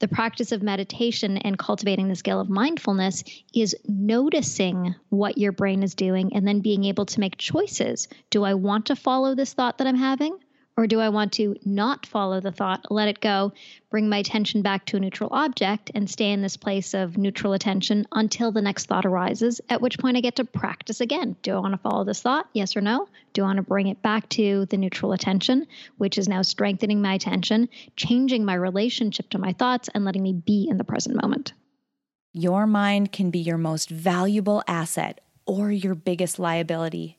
The practice of meditation and cultivating the skill of mindfulness is noticing what your brain is doing and then being able to make choices. Do I want to follow this thought that I'm having? Or do I want to not follow the thought, let it go, bring my attention back to a neutral object, and stay in this place of neutral attention until the next thought arises, at which point I get to practice again. Do I want to follow this thought? Yes or no? Do I want to bring it back to the neutral attention, which is now strengthening my attention, changing my relationship to my thoughts, and letting me be in the present moment? Your mind can be your most valuable asset or your biggest liability,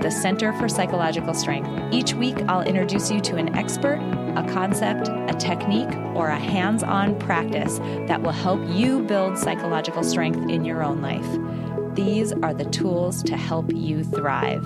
the Center for Psychological Strength. Each week, I'll introduce you to an expert, a concept, a technique, or a hands on practice that will help you build psychological strength in your own life. These are the tools to help you thrive.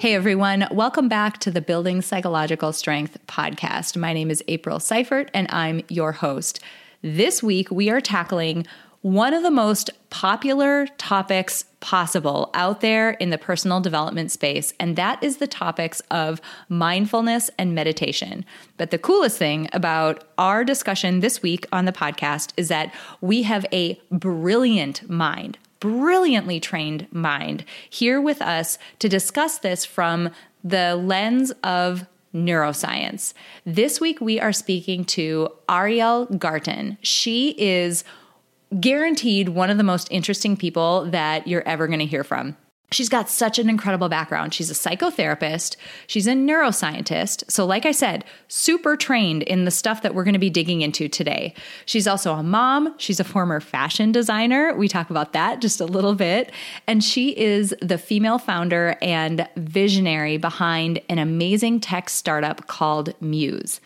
Hey everyone, welcome back to the Building Psychological Strength podcast. My name is April Seifert and I'm your host. This week we are tackling one of the most popular topics possible out there in the personal development space, and that is the topics of mindfulness and meditation. But the coolest thing about our discussion this week on the podcast is that we have a brilliant mind, brilliantly trained mind here with us to discuss this from the lens of neuroscience. This week, we are speaking to Ariel Garten. She is guaranteed one of the most interesting people that you're ever going to hear from. She's got such an incredible background. She's a psychotherapist, she's a neuroscientist. So, like I said, super trained in the stuff that we're going to be digging into today. She's also a mom, she's a former fashion designer. We talk about that just a little bit. And she is the female founder and visionary behind an amazing tech startup called Muse.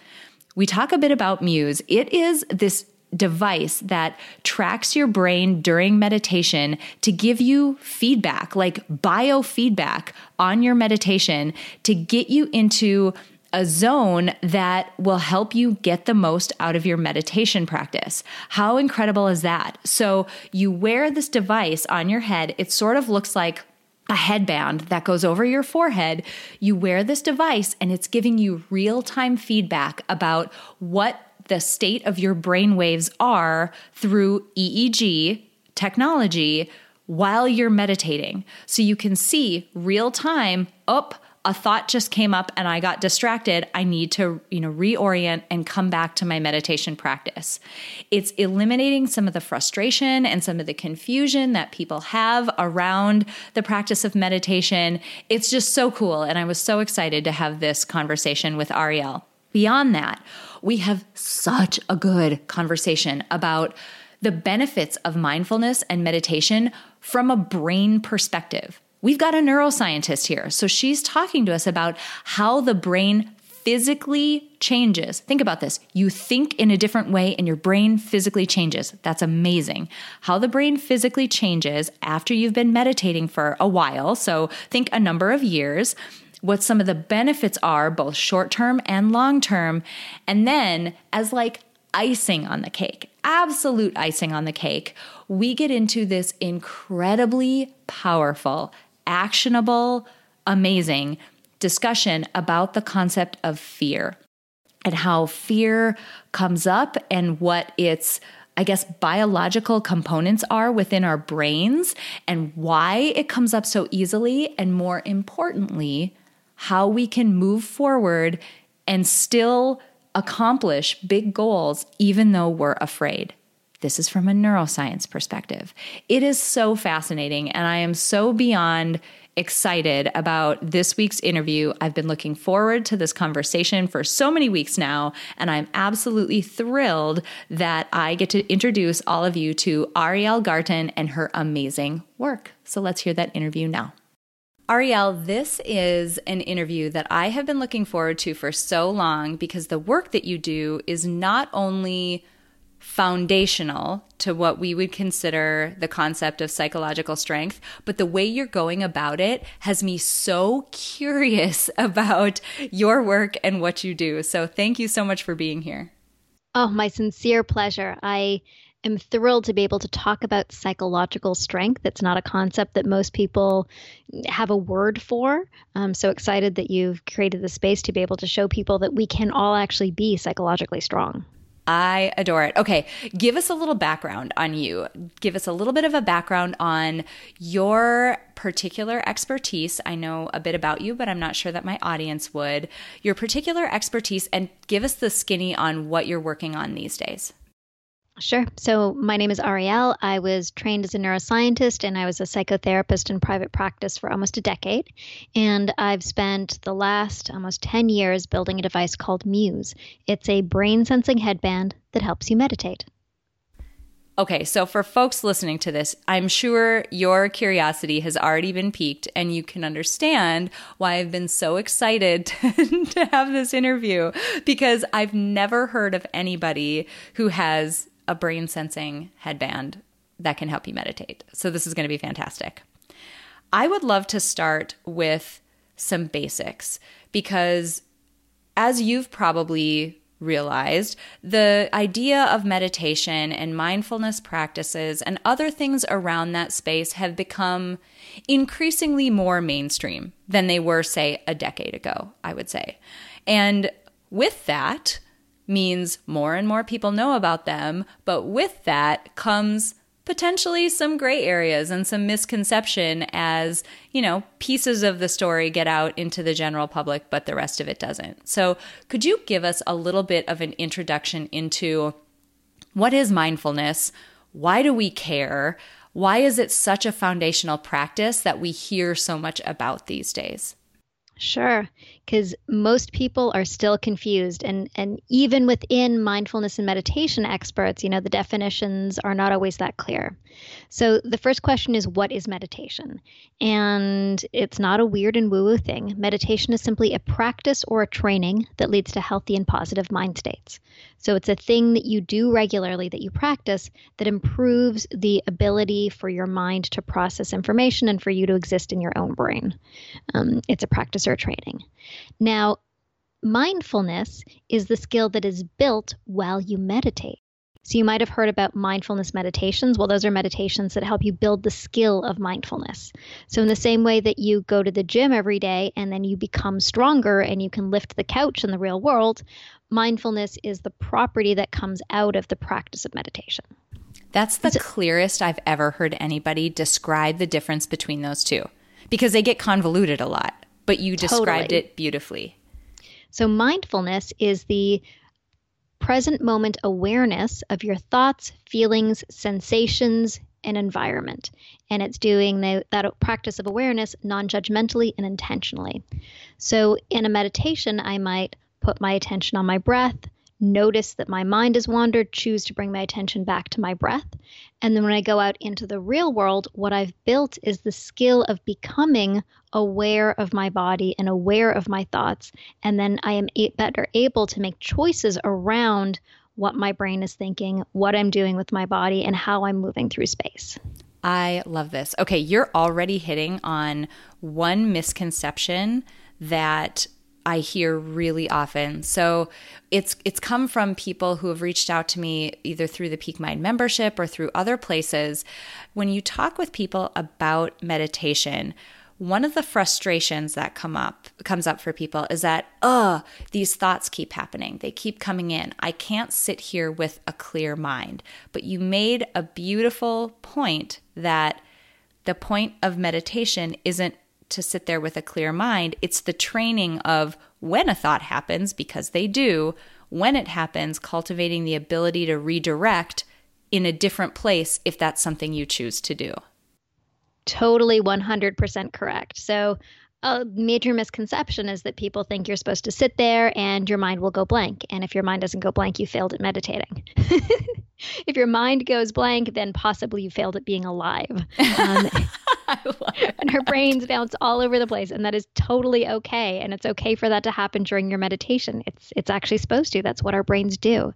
We talk a bit about Muse. It is this device that tracks your brain during meditation to give you feedback, like biofeedback on your meditation to get you into a zone that will help you get the most out of your meditation practice. How incredible is that? So, you wear this device on your head. It sort of looks like a headband that goes over your forehead. You wear this device and it's giving you real time feedback about what the state of your brain waves are through EEG technology while you're meditating. So you can see real time, up, a thought just came up and I got distracted. I need to, you know, reorient and come back to my meditation practice. It's eliminating some of the frustration and some of the confusion that people have around the practice of meditation. It's just so cool and I was so excited to have this conversation with Ariel. Beyond that, we have such a good conversation about the benefits of mindfulness and meditation from a brain perspective. We've got a neuroscientist here. So she's talking to us about how the brain physically changes. Think about this. You think in a different way and your brain physically changes. That's amazing. How the brain physically changes after you've been meditating for a while. So think a number of years what some of the benefits are, both short term and long term. And then, as like icing on the cake, absolute icing on the cake, we get into this incredibly powerful, actionable, amazing discussion about the concept of fear and how fear comes up and what its I guess, biological components are within our brains and why it comes up so easily. And more importantly, how we can move forward and still accomplish big goals, even though we're afraid. This is from a neuroscience perspective. It is so fascinating, and I am so beyond excited about this week's interview. I've been looking forward to this conversation for so many weeks now, and I'm absolutely thrilled that I get to introduce all of you to Ariel Garten and her amazing work. So let's hear that interview now. Ariel, this is an interview that I have been looking forward to for so long because the work that you do is not only foundational to what we would consider the concept of psychological strength, but the way you're going about it has me so curious about your work and what you do. So thank you so much for being here. Oh, my sincere pleasure. I am thrilled to be able to talk about psychological strength. It's not a concept that most people have a word for. I'm so excited that you've created the space to be able to show people that we can all actually be psychologically strong. I adore it. Okay, give us a little background on you. Give us a little bit of a background on your particular expertise. I know a bit about you, but I'm not sure that my audience would. Your particular expertise, and give us the skinny on what you're working on these days. Sure. So, my name is Ariel. I was trained as a neuroscientist and I was a psychotherapist in private practice for almost a decade. And I've spent the last almost 10 years building a device called Muse. It's a brain sensing headband that helps you meditate. Okay, so for folks listening to this, I'm sure your curiosity has already been piqued, and you can understand why I've been so excited to have this interview because I've never heard of anybody who has a brain sensing headband that can help you meditate. So this is going to be fantastic. I would love to start with some basics because, as you've probably realized, the idea of meditation and mindfulness practices and other things around that space have become increasingly more mainstream than they were, say, a decade ago, I would say. And with that, means more and more people know about them, but with that comes potentially some gray areas and some misconception as, you know, pieces of the story get out into the general public, but the rest of it doesn't. So, could you give us a little bit of an introduction into what is mindfulness? Why do we care? Why is it such a foundational practice that we hear so much about these days? Sure, because most people are still confused, and and even within mindfulness and meditation experts, you know, the definitions are not always that clear. So the first question is, what is meditation? And it's not a weird and woo-woo thing. Meditation is simply a practice or a training that leads to healthy and positive mind states. So it's a thing that you do regularly, that you practice, that improves the ability for your mind to process information and for you to exist in your own brain. Um, it's a practice or a training. Now, mindfulness is the skill that is built while you meditate. So you might have heard about mindfulness meditations. Well, those are meditations that help you build the skill of mindfulness. So, in the same way that you go to the gym every day and then you become stronger and you can lift the couch in the real world, mindfulness is the property that comes out of the practice of meditation. That's the clearest I've ever heard anybody describe the difference between those two because they get convoluted a lot, but you described totally. it beautifully. So, mindfulness is the present moment awareness of your thoughts, feelings, sensations, and environment. And it's doing the, that practice of awareness non judgmentally and intentionally. So, in a meditation, I might put my attention on my breath, notice that my mind has wandered, choose to bring my attention back to my breath. And then when I go out into the real world, what I've built is the skill of becoming aware of my body and aware of my thoughts. And then I am better able to make choices around what my brain is thinking, what I'm doing with my body, and how I'm moving through space. I love this. Okay, you're already hitting on one misconception that I hear really often. So it's it's come from people who have reached out to me either through the Peak Mind membership or through other places. When you talk with people about meditation, one of the frustrations that come up comes up for people is that oh these thoughts keep happening they keep coming in i can't sit here with a clear mind but you made a beautiful point that the point of meditation isn't to sit there with a clear mind. It's the training of when a thought happens, because they do, when it happens, cultivating the ability to redirect in a different place if that's something you choose to do. Totally 100% correct. So, a major misconception is that people think you're supposed to sit there and your mind will go blank. And if your mind doesn't go blank, you failed at meditating. if your mind goes blank, then possibly you failed at being alive. Um, and our brains bounce all over the place and that is totally okay and it's okay for that to happen during your meditation. It's it's actually supposed to. That's what our brains do.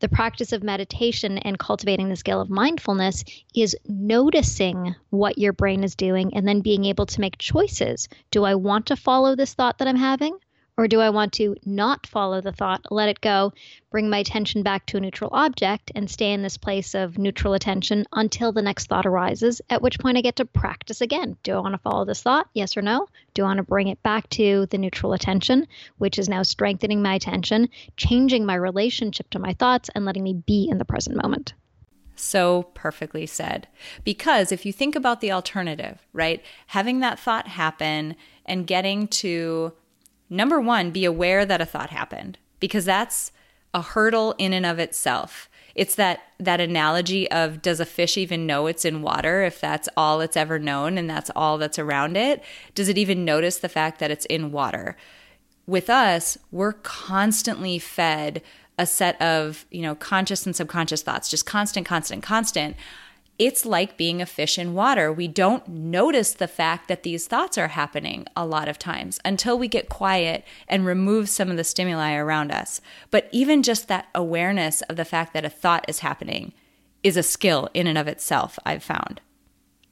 The practice of meditation and cultivating the skill of mindfulness is noticing what your brain is doing and then being able to make choices. Do i want to follow this thought that i'm having or do I want to not follow the thought, let it go, bring my attention back to a neutral object, and stay in this place of neutral attention until the next thought arises, at which point I get to practice again. Do I want to follow this thought? Yes or no? Do I want to bring it back to the neutral attention, which is now strengthening my attention, changing my relationship to my thoughts, and letting me be in the present moment? So perfectly said. Because if you think about the alternative, right, having that thought happen and getting to number one, be aware that a thought happened because that's a hurdle in and of itself. It's that that analogy of does a fish even know it's in water if that's all it's ever known and that's all that's around it? Does it even notice the fact that it's in water? With us, we're constantly fed a set of, you know, conscious and subconscious thoughts, just constant, constant, constant it's like being a fish in water. We don't notice the fact that these thoughts are happening a lot of times until we get quiet and remove some of the stimuli around us. But even just that awareness of the fact that a thought is happening is a skill in and of itself, I've found.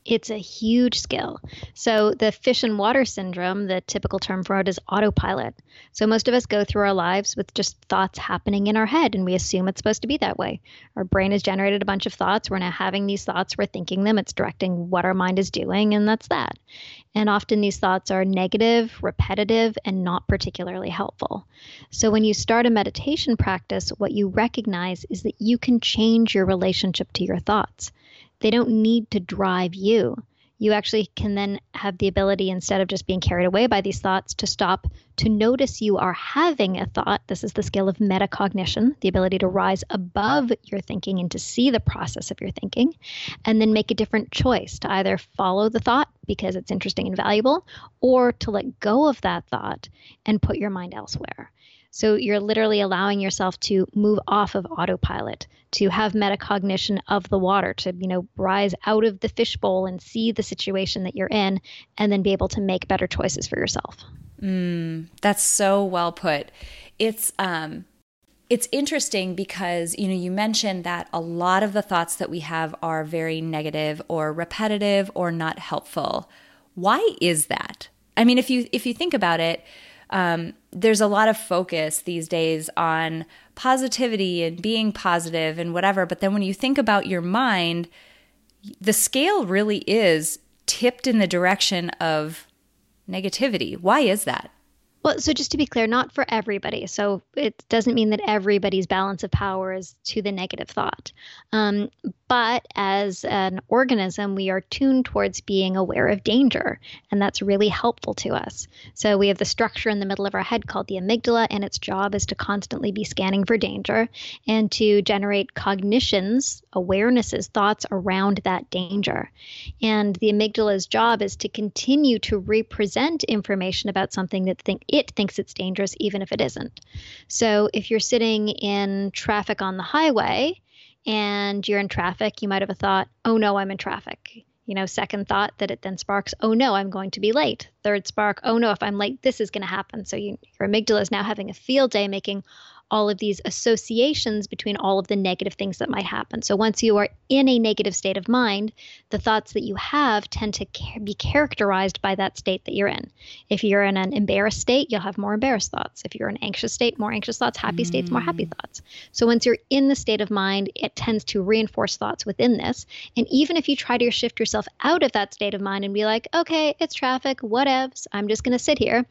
It's a huge skill. So, the fish and water syndrome, the typical term for it is autopilot. So, most of us go through our lives with just thoughts happening in our head, and we assume it's supposed to be that way. Our brain has generated a bunch of thoughts. We're now having these thoughts, we're thinking them, it's directing what our mind is doing, and that's that. And often these thoughts are negative, repetitive, and not particularly helpful. So, when you start a meditation practice, what you recognize is that you can change your relationship to your thoughts. They don't need to drive you. You actually can then have the ability, instead of just being carried away by these thoughts, to stop, to notice you are having a thought. This is the skill of metacognition, the ability to rise above your thinking and to see the process of your thinking, and then make a different choice to either follow the thought because it's interesting and valuable, or to let go of that thought and put your mind elsewhere. So you're literally allowing yourself to move off of autopilot, to have metacognition of the water, to you know rise out of the fishbowl and see the situation that you're in, and then be able to make better choices for yourself. Mm, that's so well put. It's um, it's interesting because you know you mentioned that a lot of the thoughts that we have are very negative or repetitive or not helpful. Why is that? I mean, if you if you think about it um, there's a lot of focus these days on positivity and being positive and whatever. But then when you think about your mind, the scale really is tipped in the direction of negativity. Why is that? Well, so just to be clear, not for everybody. So it doesn't mean that everybody's balance of power is to the negative thought. Um, but as an organism, we are tuned towards being aware of danger, and that's really helpful to us. So we have the structure in the middle of our head called the amygdala, and its job is to constantly be scanning for danger and to generate cognitions, awarenesses, thoughts around that danger. And the amygdala's job is to continue to represent information about something that think it thinks it's dangerous, even if it isn't. So if you're sitting in traffic on the highway, and you're in traffic, you might have a thought, oh no, I'm in traffic. You know, second thought that it then sparks, oh no, I'm going to be late. Third spark, oh no, if I'm late, this is going to happen. So you, your amygdala is now having a field day making all of these associations between all of the negative things that might happen. So once you are in a negative state of mind, the thoughts that you have tend to be characterized by that state that you're in. If you're in an embarrassed state, you'll have more embarrassed thoughts. If you're in an anxious state, more anxious thoughts, happy mm. states, more happy mm. thoughts. So once you're in the state of mind, it tends to reinforce thoughts within this. And even if you try to shift yourself out of that state of mind and be like, okay, it's traffic, whatevs, I'm just going to sit here,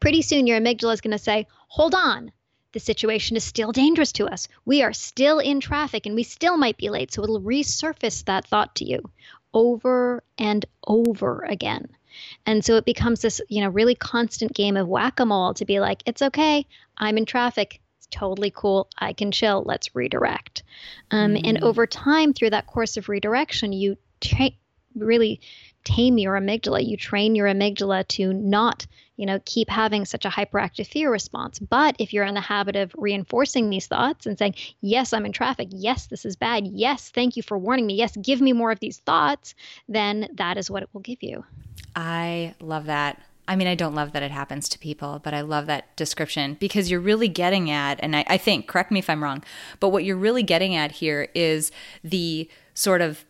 pretty soon your amygdala is going to say, hold on, the situation is still dangerous to us. We are still in traffic and we still might be late. So it'll resurface that thought to you over and over again. And so it becomes this, you know, really constant game of whack-a-mole to be like, it's okay, I'm in traffic. It's totally cool. I can chill. Let's redirect. Um, mm. And over time, through that course of redirection, you tra- really tame your amygdala. You train your amygdala to not, you know, keep having such a hyperactive fear response. But if you're in the habit of reinforcing these thoughts and saying, yes, I'm in traffic. Yes, this is bad. Yes, thank you for warning me. Yes, give me more of these thoughts, then that is what it will give you. I love that. I mean, I don't love that it happens to people, but I love that description because you're really getting at, and I, I, think, correct me if I'm wrong, but what you're really getting at here is the sort of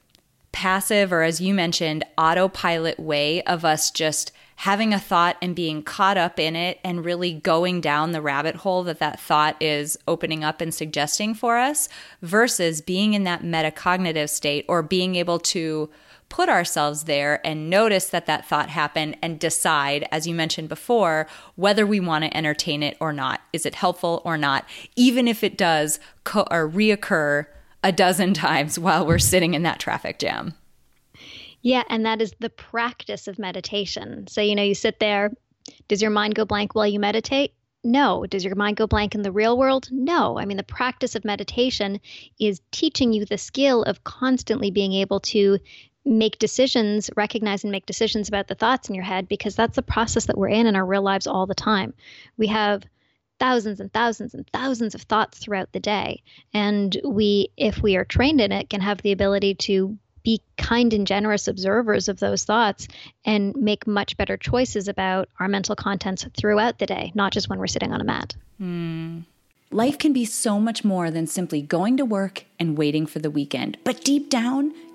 passive, or as you mentioned, autopilot way of us just having a thought and being caught up in it and really going down the rabbit hole that that thought is opening up and suggesting for us versus being in that metacognitive state or being able to put ourselves there and notice that that thought happened and decide, as you mentioned before, whether we want to entertain it or not. Is it helpful or not? Even if it does co- or reoccur a dozen times while we're sitting in that traffic jam. Yeah, and that is the practice of meditation. So, you know, you sit there, does your mind go blank while you meditate? No. Does your mind go blank in the real world? No. I mean, the practice of meditation is teaching you the skill of constantly being able to make decisions, recognize and make decisions about the thoughts in your head because that's the process that we're in in our real lives all the time. We have thousands and thousands and thousands of thoughts throughout the day. And we, if we are trained in it, can have the ability to be kind and generous observers of those thoughts and make much better choices about our mental contents throughout the day, not just when we're sitting on a mat. Mm. Life can be so much more than simply going to work and waiting for the weekend. But deep down,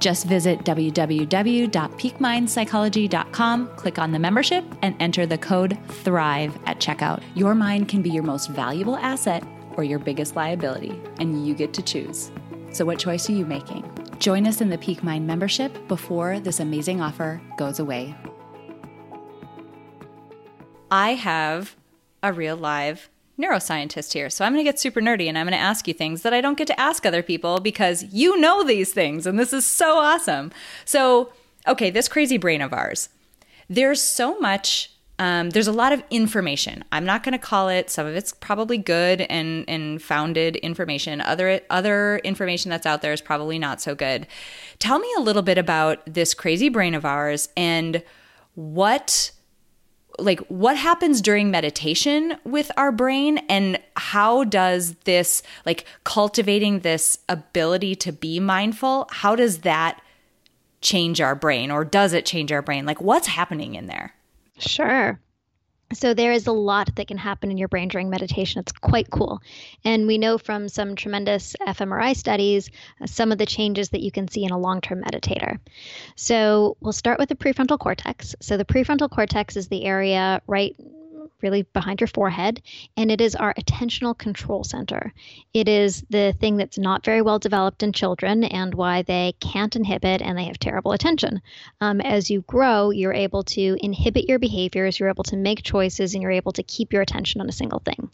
Just visit www.peakmindpsychology.com, click on the membership, and enter the code THRIVE at checkout. Your mind can be your most valuable asset or your biggest liability, and you get to choose. So, what choice are you making? Join us in the Peak Mind membership before this amazing offer goes away. I have a real live neuroscientist here. So I'm going to get super nerdy and I'm going to ask you things that I don't get to ask other people because you know these things and this is so awesome. So, okay, this crazy brain of ours. There's so much um, there's a lot of information. I'm not going to call it. Some of it's probably good and and founded information. Other other information that's out there is probably not so good. Tell me a little bit about this crazy brain of ours and what like what happens during meditation with our brain? And how does this like cultivating this ability to be mindful how does that change our brain or does it change our brain? Like what's happening in there? Sure so there is a lot that can happen in your brain during meditation. It's quite cool. And we know from some tremendous fMRI studies uh, some of the changes that you can see in a long-term meditator. So we'll start with the prefrontal cortex. So the prefrontal cortex is the area right really behind your forehead, and it is our attentional control center. It is the thing that's not very well developed in children and why they can't inhibit and they have terrible attention. Um, as you grow, you're able to inhibit your behaviors, you're able to make choices, and you're able to keep your attention on a single thing.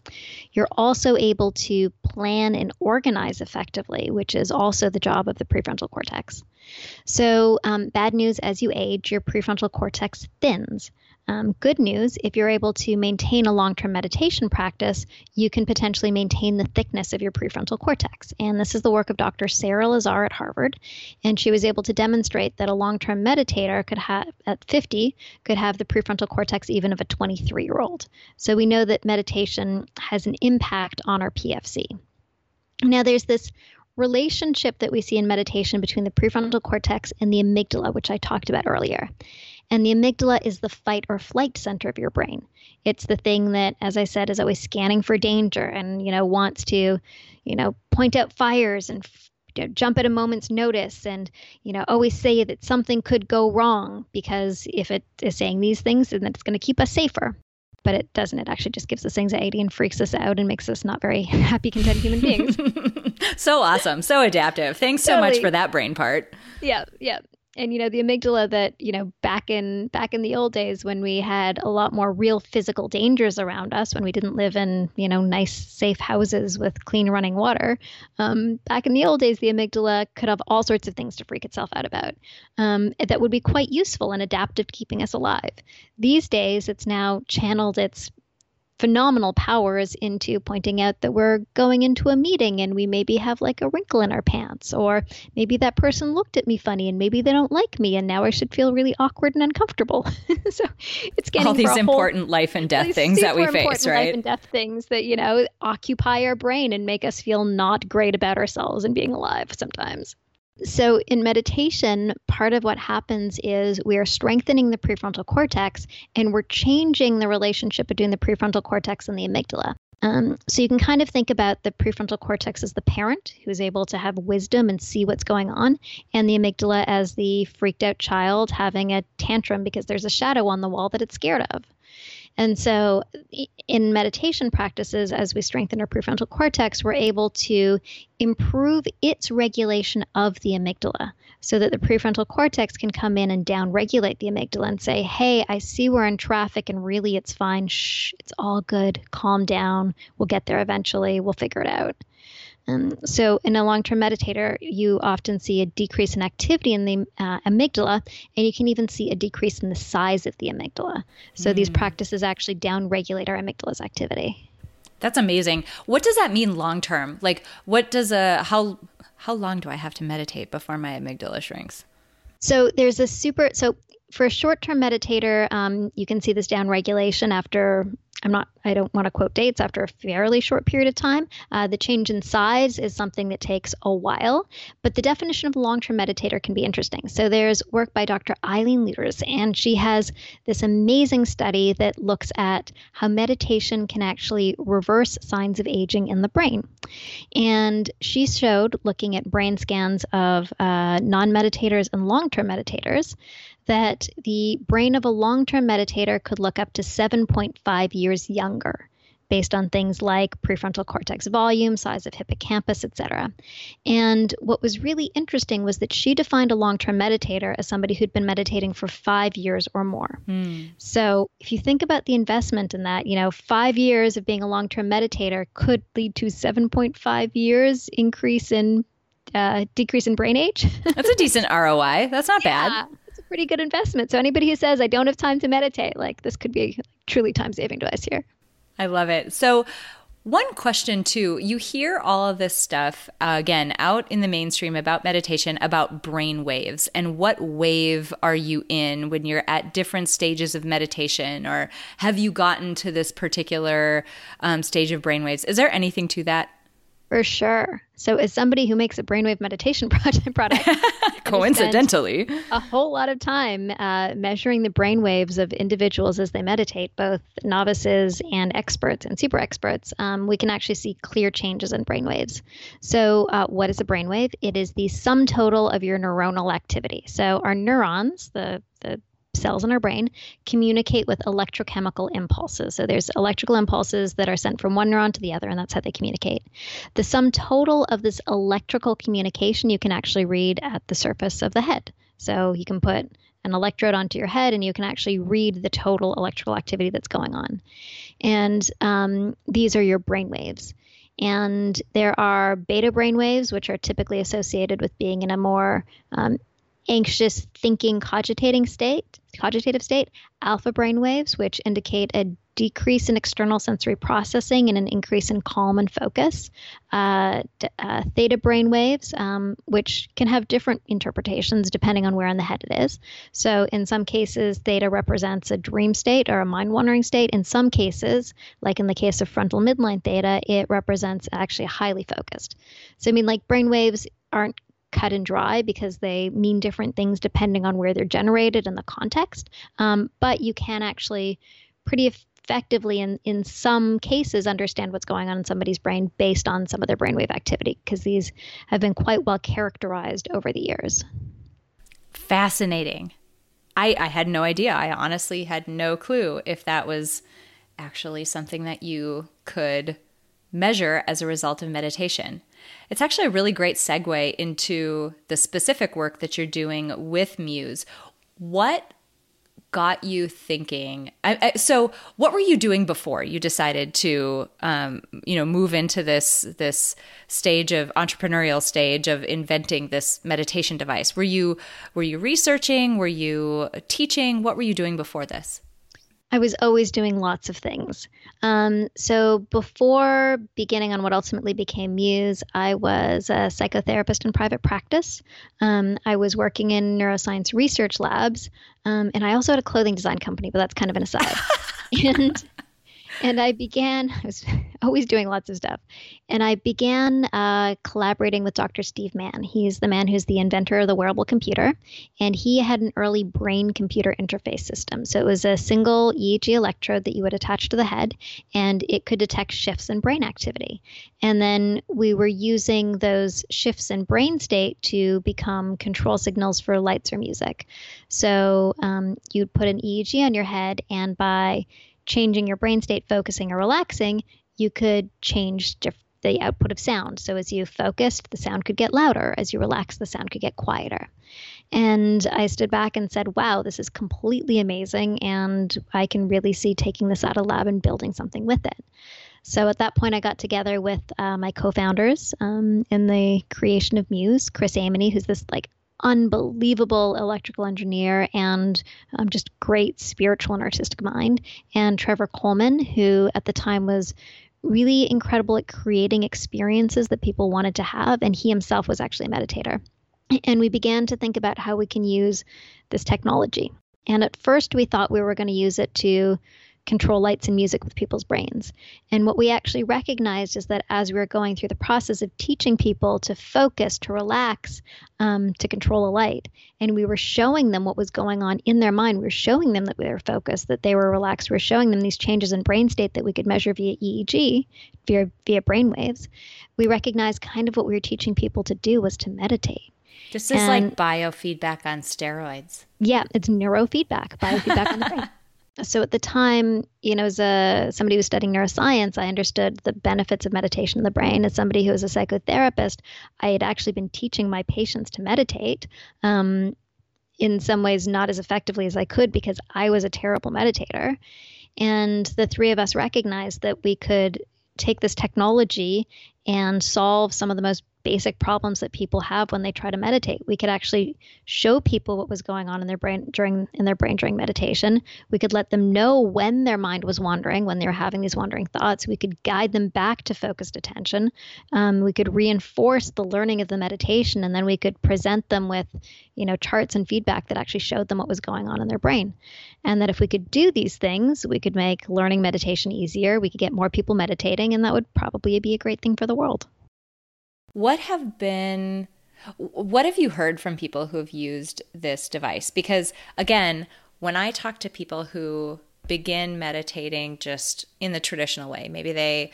You're also able to plan and organize effectively, which is also the job of the prefrontal cortex. So, um, bad news as you age, your prefrontal cortex thins. Um, good news, if you're able to maintain a long term meditation practice, you can potentially maintain the thickness of your prefrontal cortex. And this is the work of Dr. Sarah Lazar at Harvard. And she was able to demonstrate that a long term meditator could have, at 50, could have the prefrontal cortex even of a 23 year old. So we know that meditation has an impact on our PFC. Now, there's this relationship that we see in meditation between the prefrontal cortex and the amygdala, which I talked about earlier. And the amygdala is the fight or flight center of your brain. It's the thing that, as I said, is always scanning for danger and, you know, wants to, you know, point out fires and you know, jump at a moment's notice and, you know, always say that something could go wrong because if it is saying these things, then it's going to keep us safer. But it doesn't. It actually just gives us anxiety and freaks us out and makes us not very happy, content human beings. so awesome. So adaptive. Thanks so totally. much for that brain part. Yeah. Yeah and you know the amygdala that you know back in back in the old days when we had a lot more real physical dangers around us when we didn't live in you know nice safe houses with clean running water um, back in the old days the amygdala could have all sorts of things to freak itself out about um, that would be quite useful and adaptive to keeping us alive. These days it's now channeled its phenomenal powers into pointing out that we're going into a meeting and we maybe have like a wrinkle in our pants, or maybe that person looked at me funny and maybe they don't like me and now I should feel really awkward and uncomfortable. so it's getting all these important whole, life and death things that we face, right? Life and death things that you know occupy our brain and make us feel not great about ourselves and being alive sometimes. So, in meditation, part of what happens is we are strengthening the prefrontal cortex and we're changing the relationship between the prefrontal cortex and the amygdala. Um, so, you can kind of think about the prefrontal cortex as the parent who is able to have wisdom and see what's going on, and the amygdala as the freaked out child having a tantrum because there's a shadow on the wall that it's scared of. And so, in meditation practices, as we strengthen our prefrontal cortex, we're able to improve its regulation of the amygdala so that the prefrontal cortex can come in and downregulate the amygdala and say, Hey, I see we're in traffic and really it's fine. Shh, it's all good. Calm down. We'll get there eventually. We'll figure it out. Um, so, in a long term meditator, you often see a decrease in activity in the uh, amygdala, and you can even see a decrease in the size of the amygdala. So, mm. these practices actually down regulate our amygdala's activity. That's amazing. What does that mean long term? Like, what does a how how long do I have to meditate before my amygdala shrinks? So there's a super so for a short term meditator, um, you can see this down regulation after I'm not, I don't want to quote dates after a fairly short period of time. Uh, the change in size is something that takes a while, but the definition of long term meditator can be interesting. So there's work by Dr. Eileen Lueders, and she has this amazing study that looks at how meditation can actually reverse signs of aging in the brain. And she showed, looking at brain scans of uh, non meditators and long term meditators, that the brain of a long term meditator could look up to 7.5 years younger based on things like prefrontal cortex volume, size of hippocampus, etc. And what was really interesting was that she defined a long term meditator as somebody who'd been meditating for five years or more. Mm. So if you think about the investment in that, you know, five years of being a long term meditator could lead to 7.5 years increase in uh, decrease in brain age. That's a decent ROI. That's not yeah. bad pretty good investment. So anybody who says I don't have time to meditate, like this could be truly time saving device here. I love it. So one question too, you hear all of this stuff uh, again out in the mainstream about meditation, about brain waves, and what wave are you in when you're at different stages of meditation, or have you gotten to this particular um, stage of brain waves? Is there anything to that? For sure. So, as somebody who makes a brainwave meditation project, product, coincidentally, a whole lot of time uh, measuring the brainwaves of individuals as they meditate, both novices and experts and super experts, um, we can actually see clear changes in brainwaves. So, uh, what is a brainwave? It is the sum total of your neuronal activity. So, our neurons, the the cells in our brain communicate with electrochemical impulses. So there's electrical impulses that are sent from one neuron to the other, and that's how they communicate. The sum total of this electrical communication you can actually read at the surface of the head. So you can put an electrode onto your head and you can actually read the total electrical activity that's going on. And um, these are your brain waves. And there are beta brain waves, which are typically associated with being in a more um, anxious, thinking, cogitating state, cogitative state, alpha brain waves, which indicate a decrease in external sensory processing and an increase in calm and focus. Uh, uh, theta brain waves, um, which can have different interpretations depending on where in the head it is. So, in some cases, theta represents a dream state or a mind wandering state. In some cases, like in the case of frontal midline theta, it represents actually highly focused. So, I mean, like brain waves aren't cut and dry because they mean different things depending on where they're generated and the context. Um, but you can actually pretty effectively, in, in some cases, understand what's going on in somebody's brain based on some of their brainwave activity because these have been quite well characterized over the years. Fascinating. I, I had no idea. I honestly had no clue if that was actually something that you could measure as a result of meditation. It's actually a really great segue into the specific work that you're doing with Muse. What got you thinking? I, I, so, what were you doing before you decided to, um, you know, move into this this stage of entrepreneurial stage of inventing this meditation device? Were you were you researching? Were you teaching? What were you doing before this? I was always doing lots of things. Um, so before beginning on what ultimately became Muse, I was a psychotherapist in private practice. Um, I was working in neuroscience research labs, um, and I also had a clothing design company, but that's kind of an aside. and and I began, I was always doing lots of stuff. And I began uh, collaborating with Dr. Steve Mann. He's the man who's the inventor of the wearable computer. And he had an early brain computer interface system. So it was a single EEG electrode that you would attach to the head, and it could detect shifts in brain activity. And then we were using those shifts in brain state to become control signals for lights or music. So um, you'd put an EEG on your head, and by changing your brain state, focusing or relaxing, you could change the output of sound. So as you focused, the sound could get louder. As you relaxed, the sound could get quieter. And I stood back and said, wow, this is completely amazing. And I can really see taking this out of lab and building something with it. So at that point, I got together with uh, my co-founders um, in the creation of Muse, Chris Aimone, who's this like unbelievable electrical engineer and um, just great spiritual and artistic mind, and Trevor Coleman, who at the time was really incredible at creating experiences that people wanted to have, and he himself was actually a meditator. And we began to think about how we can use this technology. And at first, we thought we were going to use it to control lights and music with people's brains. And what we actually recognized is that as we were going through the process of teaching people to focus, to relax, um, to control a light, and we were showing them what was going on in their mind, we were showing them that they were focused, that they were relaxed, we were showing them these changes in brain state that we could measure via EEG, via, via brain waves. We recognized kind of what we were teaching people to do was to meditate. This is and, like biofeedback on steroids. Yeah, it's neurofeedback, biofeedback on the brain. so at the time, you know, as a somebody who was studying neuroscience, I understood the benefits of meditation in the brain. As somebody who was a psychotherapist, I had actually been teaching my patients to meditate. Um, in some ways, not as effectively as I could because I was a terrible meditator. And the three of us recognized that we could take this technology and solve some of the most basic problems that people have when they try to meditate. We could actually show people what was going on in their brain during in their brain during meditation. We could let them know when their mind was wandering, when they were having these wandering thoughts. We could guide them back to focused attention. Um, we could reinforce the learning of the meditation, and then we could present them with, you know, charts and feedback that actually showed them what was going on in their brain. And that if we could do these things, we could make learning meditation easier. We could get more people meditating, and that would probably be a great thing for the world. What have been what have you heard from people who have used this device? Because again, when I talk to people who begin meditating just in the traditional way. Maybe they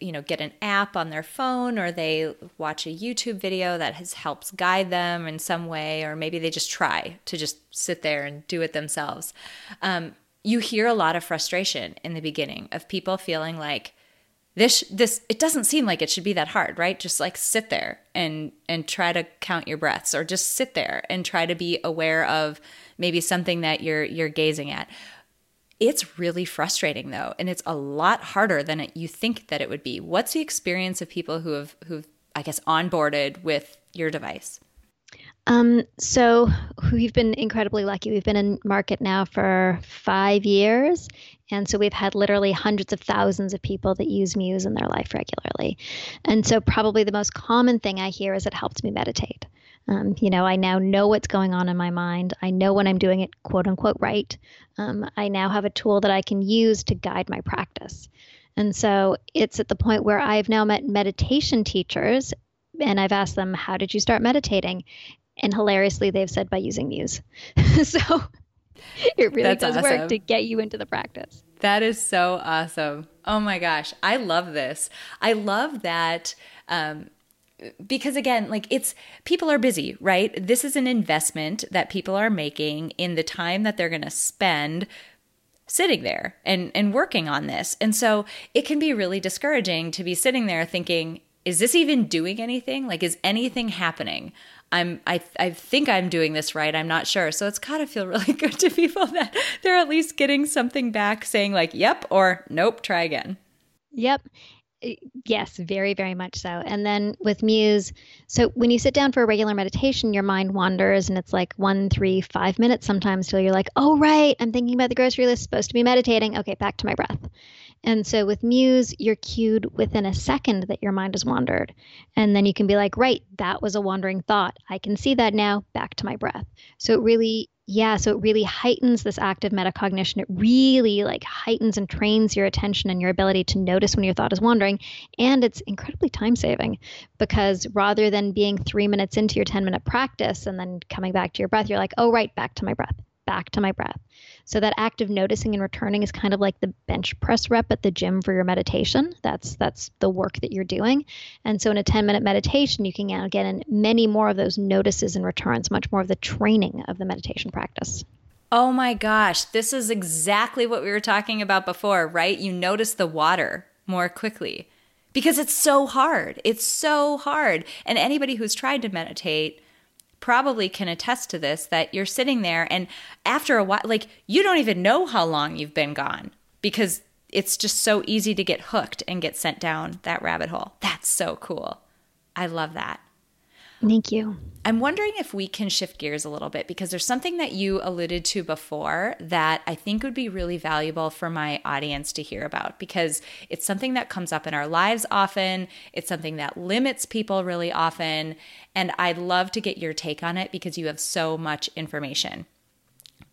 you know get an app on their phone or they watch a YouTube video that has helps guide them in some way or maybe they just try to just sit there and do it themselves. Um, you hear a lot of frustration in the beginning of people feeling like this this it doesn't seem like it should be that hard right just like sit there and and try to count your breaths or just sit there and try to be aware of maybe something that you're you're gazing at it's really frustrating though, and it's a lot harder than it, you think that it would be. What's the experience of people who have who've I guess onboarded with your device? Um, so we've been incredibly lucky. We've been in market now for five years. And so we've had literally hundreds of thousands of people that use Muse in their life regularly. And so probably the most common thing I hear is it helps me meditate. Um, you know, I now know what's going on in my mind. I know when I'm doing it quote unquote right. Um, I now have a tool that I can use to guide my practice. And so it's at the point where I've now met meditation teachers and I've asked them, How did you start meditating? And hilariously, they've said by using Muse. so it really That's does awesome. work to get you into the practice. That is so awesome. Oh my gosh. I love this. I love that. Um, because again like it's people are busy right this is an investment that people are making in the time that they're going to spend sitting there and and working on this and so it can be really discouraging to be sitting there thinking is this even doing anything like is anything happening i'm i i think i'm doing this right i'm not sure so it's got to feel really good to people that they're at least getting something back saying like yep or nope try again Yep. Yes, very, very much so. And then with Muse, so when you sit down for a regular meditation, your mind wanders and it's like one, three, five minutes sometimes till you're like, oh, right, I'm thinking about the grocery list, supposed to be meditating. Okay, back to my breath. And so with Muse, you're cued within a second that your mind has wandered. And then you can be like, right, that was a wandering thought. I can see that now, back to my breath. So it really yeah, so it really heightens this active metacognition. It really like heightens and trains your attention and your ability to notice when your thought is wandering. And it's incredibly time saving because rather than being three minutes into your 10 minute practice and then coming back to your breath, you're like, oh, right, back to my breath, back to my breath. So that act of noticing and returning is kind of like the bench press rep at the gym for your meditation. That's that's the work that you're doing. And so in a 10 minute meditation, you can get in many more of those notices and returns, much more of the training of the meditation practice. Oh my gosh, this is exactly what we were talking about before, right? You notice the water more quickly because it's so hard. It's so hard. And anybody who's tried to meditate probably can attest to this that you're sitting there and after a while, like you don't even know how long you've been gone because it's just so easy to get hooked and get sent down that rabbit hole. That's so cool. I love that. Thank you. I'm wondering if we can shift gears a little bit because there's something that you alluded to before that I think would be really valuable for my audience to hear about because it's something that comes up in our lives often. It's something that limits people really often. And I'd love to get your take on it because you have so much information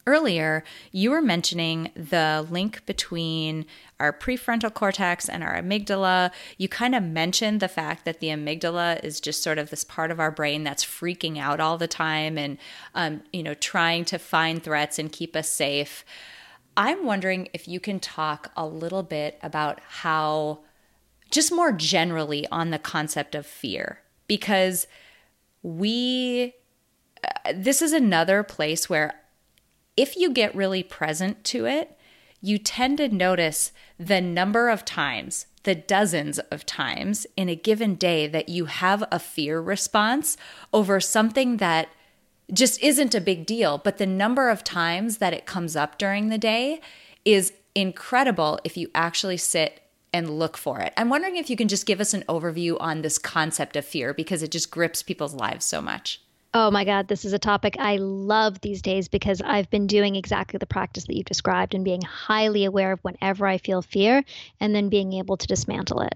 earlier, you were mentioning the link between our prefrontal cortex and our amygdala. You kind of mentioned the fact that the amygdala is just sort of this part of our brain that's freaking out all the time and, um, you know, trying to find threats and keep us safe. I'm wondering if you can talk a little bit about how, just more generally, on the concept of fear, because we, uh, this is another place where if you get really present to it, you tend to notice the number of times, the dozens of times in a given day that you have a fear response over something that just isn't a big deal. But the number of times that it comes up during the day is incredible if you actually sit and look for it. I'm wondering if you can just give us an overview on this concept of fear because it just grips people's lives so much. Oh my God, this is a topic I love these days because I've been doing exactly the practice that you described and being highly aware of whenever I feel fear and then being able to dismantle it.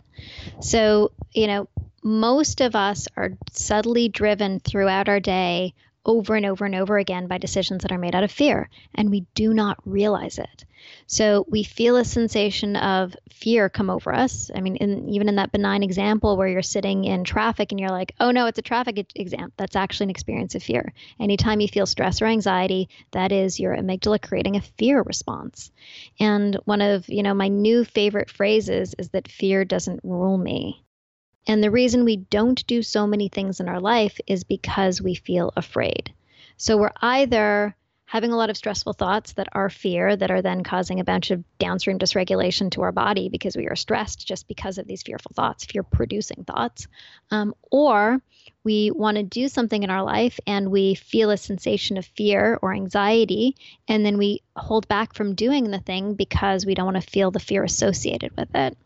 So, you know, most of us are subtly driven throughout our day over and over and over again by decisions that are made out of fear, and we do not realize it. So we feel a sensation of fear come over us. I mean, in, even in that benign example where you're sitting in traffic and you're like, oh no, it's a traffic exam, that's actually an experience of fear. Anytime you feel stress or anxiety, that is your amygdala creating a fear response. And one of, you know, my new favorite phrases is that fear doesn't rule me. And the reason we don't do so many things in our life is because we feel afraid. So we're either having a lot of stressful thoughts that are fear, that are then causing a bunch of downstream dysregulation to our body because we are stressed just because of these fearful thoughts, fear producing thoughts. Um, or we want to do something in our life and we feel a sensation of fear or anxiety, and then we hold back from doing the thing because we don't want to feel the fear associated with it.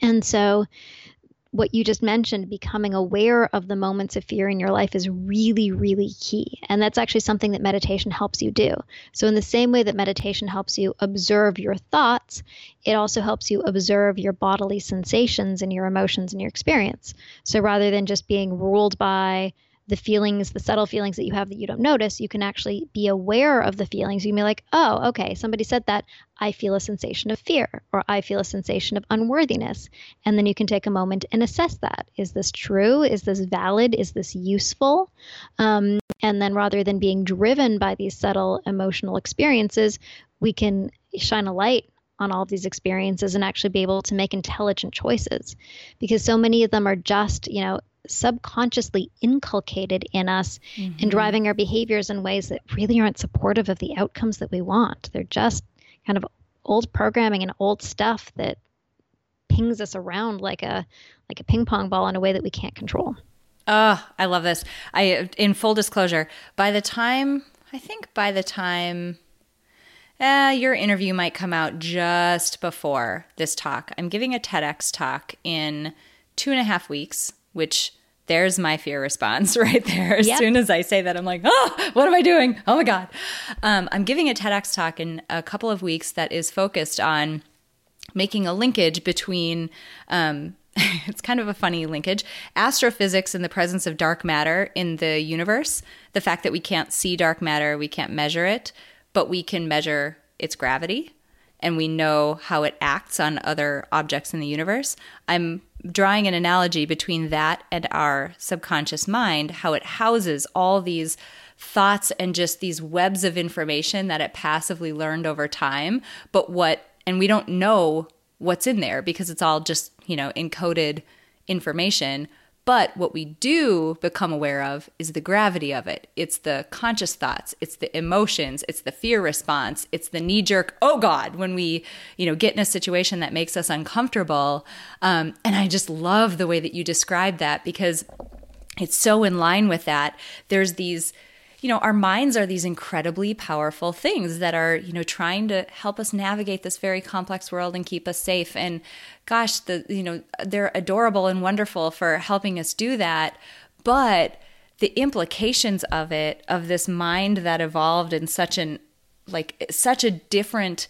And so what you just mentioned, becoming aware of the moments of fear in your life is really, really key. And that's actually something that meditation helps you do. So, in the same way that meditation helps you observe your thoughts, it also helps you observe your bodily sensations and your emotions and your experience. So, rather than just being ruled by the feelings, the subtle feelings that you have that you don't notice, you can actually be aware of the feelings. You can be like, oh, okay, somebody said that. I feel a sensation of fear, or I feel a sensation of unworthiness. And then you can take a moment and assess that. Is this true? Is this valid? Is this useful? Um, and then rather than being driven by these subtle emotional experiences, we can shine a light on all of these experiences and actually be able to make intelligent choices because so many of them are just you know subconsciously inculcated in us mm-hmm. and driving our behaviors in ways that really aren't supportive of the outcomes that we want. They're just kind of old programming and old stuff that pings us around like a like a ping pong ball in a way that we can't control. Oh, I love this. I in full disclosure, by the time I think by the time uh, your interview might come out just before this talk. I'm giving a TEDx talk in two and a half weeks, which there's my fear response right there. As yep. soon as I say that, I'm like, oh, what am I doing? Oh my God. Um, I'm giving a TEDx talk in a couple of weeks that is focused on making a linkage between. Um, it's kind of a funny linkage. Astrophysics and the presence of dark matter in the universe, the fact that we can't see dark matter, we can't measure it, but we can measure its gravity and we know how it acts on other objects in the universe. I'm drawing an analogy between that and our subconscious mind, how it houses all these thoughts and just these webs of information that it passively learned over time. But what, and we don't know what's in there because it's all just, you know, encoded information. But what we do become aware of is the gravity of it. It's the conscious thoughts, it's the emotions, it's the fear response, it's the knee jerk, oh God, when we, you know, get in a situation that makes us uncomfortable. Um, and I just love the way that you describe that because it's so in line with that. There's these you know, our minds are these incredibly powerful things that are, you know, trying to help us navigate this very complex world and keep us safe. And gosh, the, you know, they're adorable and wonderful for helping us do that. But the implications of it, of this mind that evolved in such an, like, such a different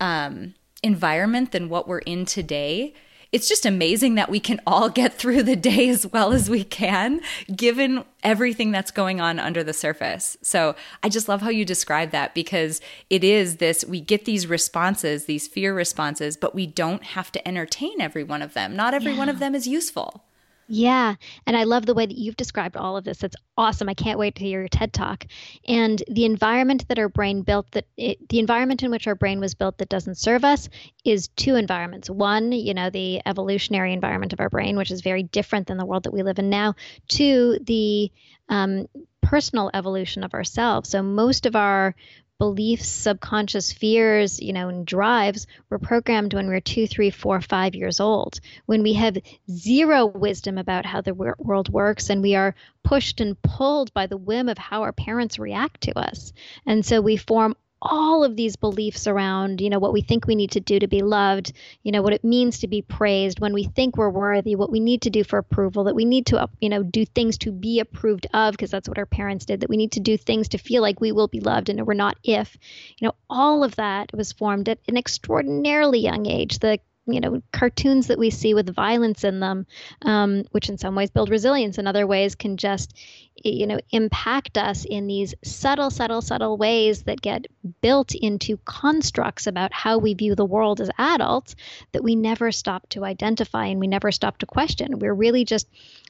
um, environment than what we're in today, it's just amazing that we can all get through the day as well as we can, given everything that's going on under the surface. So I just love how you describe that because it is this we get these responses, these fear responses, but we don't have to entertain every one of them. Not every yeah. one of them is useful. Yeah. And I love the way that you've described all of this. That's awesome. I can't wait to hear your TED talk. And the environment that our brain built, that it, the environment in which our brain was built that doesn't serve us is two environments. One, you know, the evolutionary environment of our brain, which is very different than the world that we live in now. Two, the um, personal evolution of ourselves. So most of our beliefs, subconscious fears, you know, and drives were programmed when we are two, three, four, five years old. When we have zero wisdom about how the world works and we are pushed and pulled by the whim of how our parents react to us. And so we form all of these beliefs around, you know, what we think we need to do to be loved, you know, what it means to be praised, when we think we're worthy, what we need to do for approval, that we need to, uh, you know, do things to be approved of, because that's what our parents did, that we need to do things to feel like we will be loved and we're not if. You know, all of that was formed at an extraordinarily young age. The you know cartoons that we see with violence in them um, which in some ways build resilience in other ways can just you know impact us in these subtle subtle subtle ways that get built into constructs about how we view the world as adults that we never stop to identify and we never stop to question. We're really just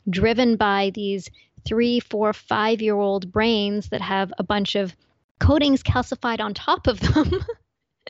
driven by these three four five year old brains that have a bunch of coatings calcified on top of them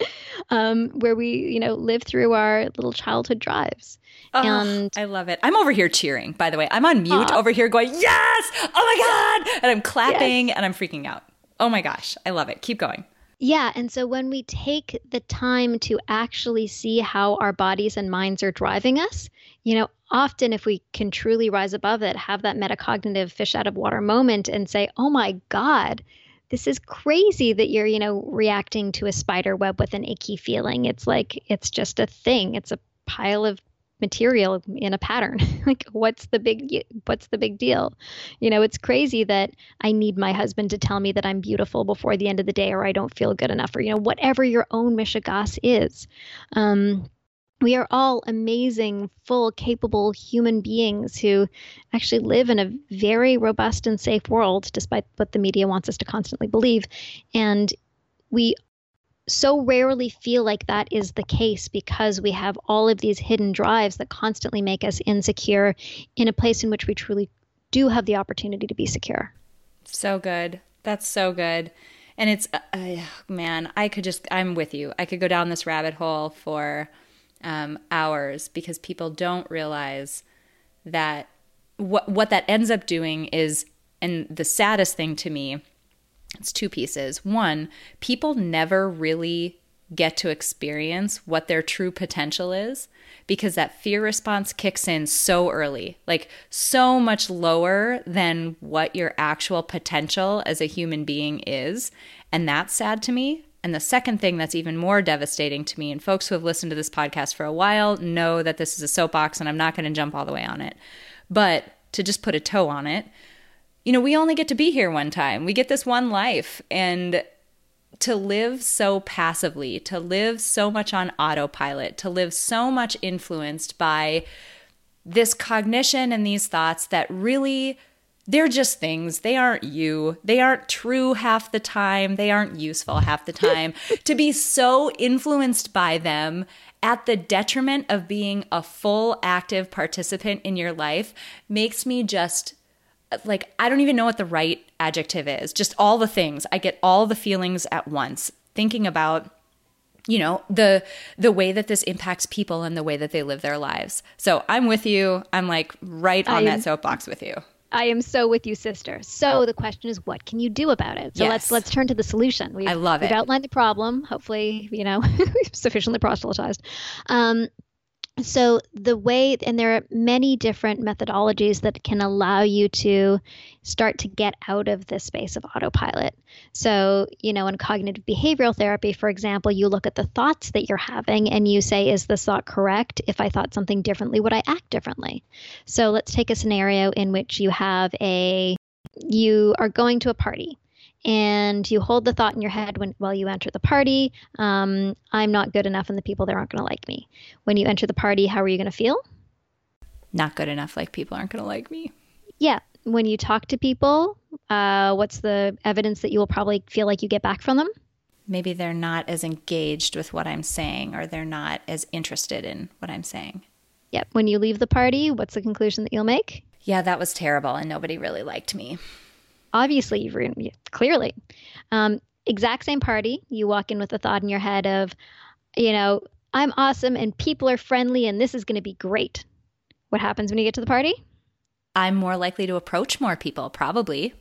um, where we, you know, live through our little childhood drives. Oh, and I love it. I'm over here cheering, by the way. I'm on mute over here going, yes! Oh my God! And I'm clapping yes. and I'm freaking out. Oh my gosh. I love it. Keep going. Yeah. And so when we take the time to actually see how our bodies and minds are driving us, you know, often if we can truly rise above it, have that metacognitive fish out of water moment and say, oh my God, this is crazy that you're, you know, reacting to a spider web with an icky feeling. It's like it's just a thing. It's a pile of material in a pattern. like what's the big what's the big deal? You know, it's crazy that I need my husband to tell me that I'm beautiful before the end of the day or I don't feel good enough or you know whatever your own mishigas is. Um we are all amazing, full, capable human beings who actually live in a very robust and safe world, despite what the media wants us to constantly believe. And we so rarely feel like that is the case because we have all of these hidden drives that constantly make us insecure in a place in which we truly do have the opportunity to be secure. So good. That's so good. And it's, uh, uh man, I could just, I'm with you. I could go down this rabbit hole for um, hours because people don't realize that what what that ends up doing is, and the saddest thing to me, it's two pieces. One, people never really get to experience what their true potential is because that fear response kicks in so early, like so much lower than what your actual potential as a human being is. And that's sad to me and the second thing that's even more devastating to me, and folks who have listened to this podcast for a while know that this is a soapbox and I'm not going to jump all the way on it. But to just put a toe on it, you know, we only get to be here one time. We get this one life. And to live so passively, to live so much on autopilot, to live so much influenced by this cognition and these thoughts that really they're just things. They aren't you. They aren't true half the time. They aren't useful half the time. to be so influenced by them at the detriment of being a full active participant in your life makes me just like I don't even know what the right adjective is. Just all the things. I get all the feelings at once thinking about you know the the way that this impacts people and the way that they live their lives. So I'm with you. I'm like right on that soapbox with you. I am so with you, sister. So the question is, what can you do about it? So yes. let's let's turn to the solution. We've, I love it. We've outlined the problem. Hopefully, you know, sufficiently proselytized. Um, so the way and there are many different methodologies that can allow you to start to get out of this space of autopilot. So you know in cognitive behavioral therapy for example you look at the thoughts that you're having and you say is this thought correct? If i thought something differently would i act differently? So let's take a scenario in which you have a you are going to a party and you hold the thought in your head when while you enter the party um, i'm not good enough and the people there aren't going to like me. When you enter the party how are you going to feel? Not good enough like people aren't going to like me. Yeah when you talk to people uh, what's the evidence that you will probably feel like you get back from them? Maybe they're not as engaged with what i'm saying or they're not as interested in what i'm saying. Yep when you leave the party what's the conclusion that you'll make? Yeah that was terrible and nobody really liked me obviously you've re- clearly. Um, exact same party. You walk in with a thought in your head of you know i'm awesome and people are friendly and this is going to be great. What happens when you get to the party? I'm more likely to approach more people probably.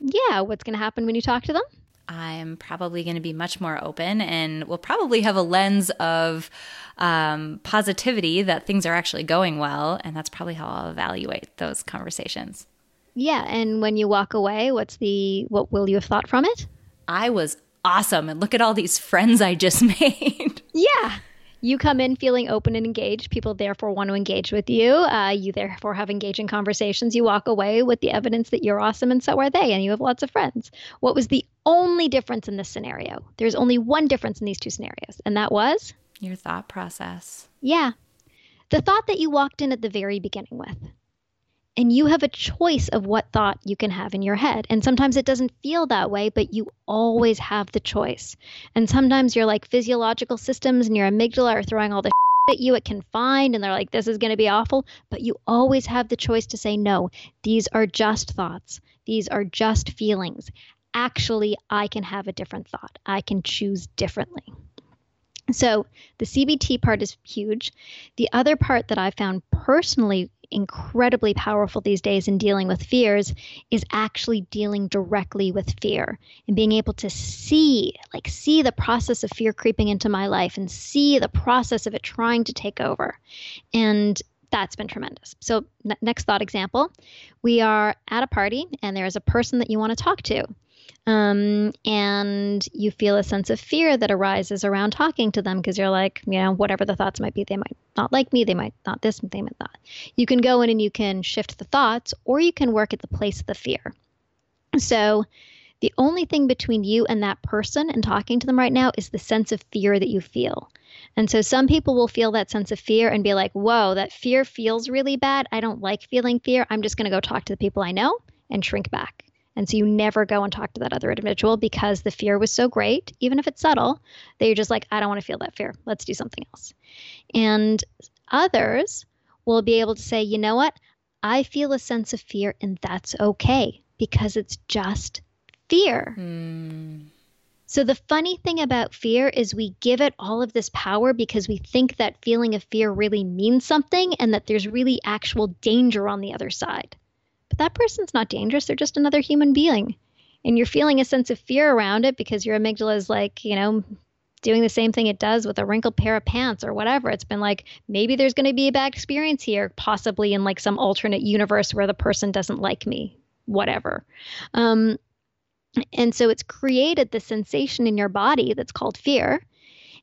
Yeah what's going to happen when you talk to them? I'm probably going to be much more open and will probably have a lens of um, positivity that things are actually going well and that's probably how i'll evaluate those conversations yeah, and when you walk away, what's the what will you have thought from it? I was awesome and look at all these friends I just made. yeah. You come in feeling open and engaged. People therefore want to engage with you. Uh, you therefore have engaging conversations. You walk away with the evidence that you're awesome and so are they, and you have lots of friends. What was the only difference in this scenario? There's only one difference in these two scenarios, and that was your thought process. Yeah, The thought that you walked in at the very beginning with. And you have a choice of what thought you can have in your head. And sometimes it doesn't feel that way, but you always have the choice. And sometimes your like physiological systems and your amygdala are throwing all the at you it can find and they're like this is going to be awful, but you always have the choice to say no. These are just thoughts. These are just feelings. Actually, I can have a different thought. I can choose differently. So the CBT part is huge. The other part that I found personally incredibly powerful these days in dealing with fears is actually dealing directly with fear and being able to see, like, see the process of fear creeping into my life and see the process of it trying to take over. And that's been tremendous. So, n- next thought example we are at a party and there is a person that you want to talk to. Um, and you feel a sense of fear that arises around talking to them because you're like, you know, whatever the thoughts might be, they might not like me, they might not this, they might not. You can go in and you can shift the thoughts, or you can work at the place of the fear. So, the only thing between you and that person and talking to them right now is the sense of fear that you feel. And so some people will feel that sense of fear and be like, whoa, that fear feels really bad. I don't like feeling fear. I'm just going to go talk to the people I know and shrink back. And so you never go and talk to that other individual because the fear was so great, even if it's subtle, that you're just like, I don't want to feel that fear. Let's do something else. And others will be able to say, you know what? I feel a sense of fear, and that's okay because it's just fear. Mm. So, the funny thing about fear is we give it all of this power because we think that feeling of fear really means something and that there's really actual danger on the other side that person's not dangerous. They're just another human being. And you're feeling a sense of fear around it because your amygdala is like, you know, doing the same thing it does with a wrinkled pair of pants or whatever. It's been like, maybe there's going to be a bad experience here, possibly in like some alternate universe where the person doesn't like me, whatever. Um, and so it's created the sensation in your body that's called fear.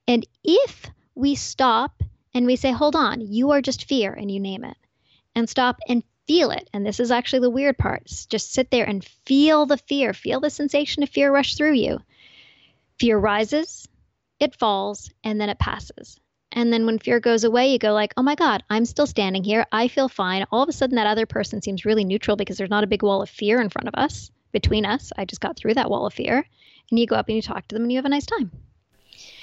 And if we stop and we say, hold on, you are just fear, and you name it, and stop and feel it. And this is actually the weird part. Just sit there and feel the fear, feel the sensation of fear rush through you. Fear rises, it falls, and then it passes. And then when fear goes away, you go like, "Oh my god, I'm still standing here. I feel fine." All of a sudden that other person seems really neutral because there's not a big wall of fear in front of us, between us. I just got through that wall of fear. And you go up and you talk to them and you have a nice time.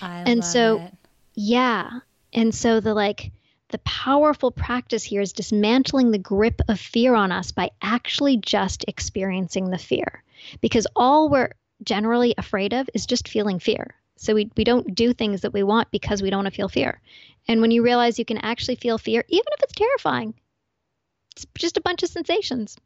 I and so it. yeah. And so the like the powerful practice here is dismantling the grip of fear on us by actually just experiencing the fear. Because all we're generally afraid of is just feeling fear. So we, we don't do things that we want because we don't want to feel fear. And when you realize you can actually feel fear, even if it's terrifying, it's just a bunch of sensations.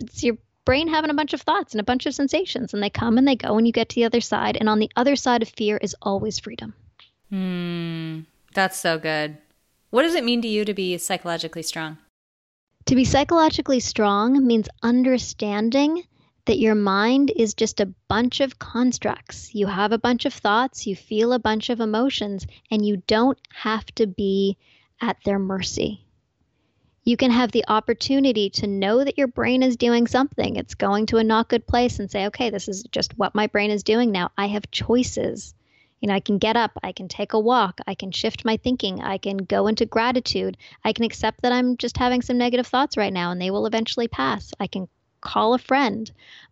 It's, your brain having a bunch of thoughts and a bunch of sensations, and they come and they go, and you get to the other side. And on the other side of fear is always freedom. Hmm, that's so good. What does it mean to you to be psychologically strong? To be psychologically strong means understanding that your mind is just a bunch of constructs. You have a bunch of thoughts, you feel a bunch of emotions, and you don't have to be at their mercy. You can have the opportunity to know that your brain is doing something. It's going to a not good place and say, okay, this is just what my brain is doing now. I have choices. You know, I can get up, I can take a walk, I can shift my thinking, I can go into gratitude, I can accept that I'm just having some negative thoughts right now and they will eventually pass. I can call a friend.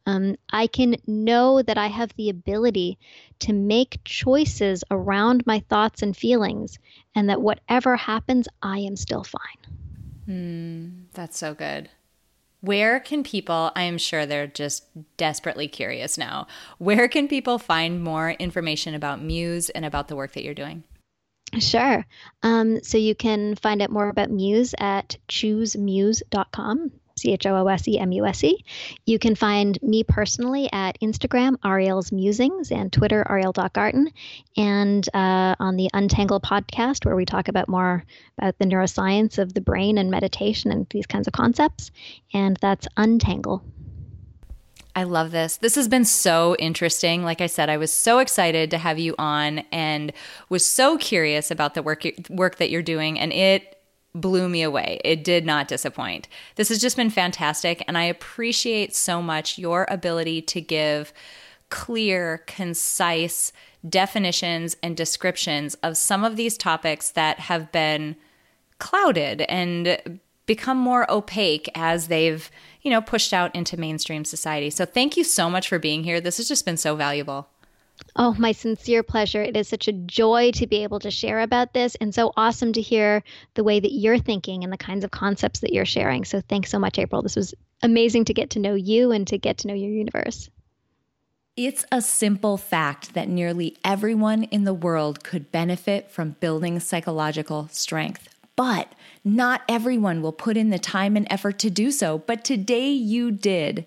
Um, I can know that I have the ability to make choices around my thoughts and feelings, and that whatever happens, I am still fine. Mm, that's so good. Where can people, I am sure they're just desperately curious now, where can people find more information about Muse and about the work that you're doing? Sure. Um, so you can find out more about Muse at choosemuse.com. C H O O S E M U S E. You can find me personally at Instagram, Ariel's Musings, and Twitter, Ariel.Garten, and uh, on the Untangle podcast, where we talk about more about the neuroscience of the brain and meditation and these kinds of concepts. And that's Untangle. I love this. This has been so interesting. Like I said, I was so excited to have you on and was so curious about the work work that you're doing and it blew me away. It did not disappoint. This has just been fantastic. And I appreciate so much your ability to give clear, concise definitions and descriptions of some of these topics that have been clouded and become more opaque as they've, you know, pushed out into mainstream society. So thank you so much for being here. This has just been so valuable. Oh, my sincere pleasure. It is such a joy to be able to share about this and so awesome to hear the way that you're thinking and the kinds of concepts that you're sharing. So thanks so much, April. This was amazing to get to know you and to get to know your universe. It's a simple fact that nearly everyone in the world could benefit from building psychological strength. But not everyone will put in the time and effort to do so. But today you did.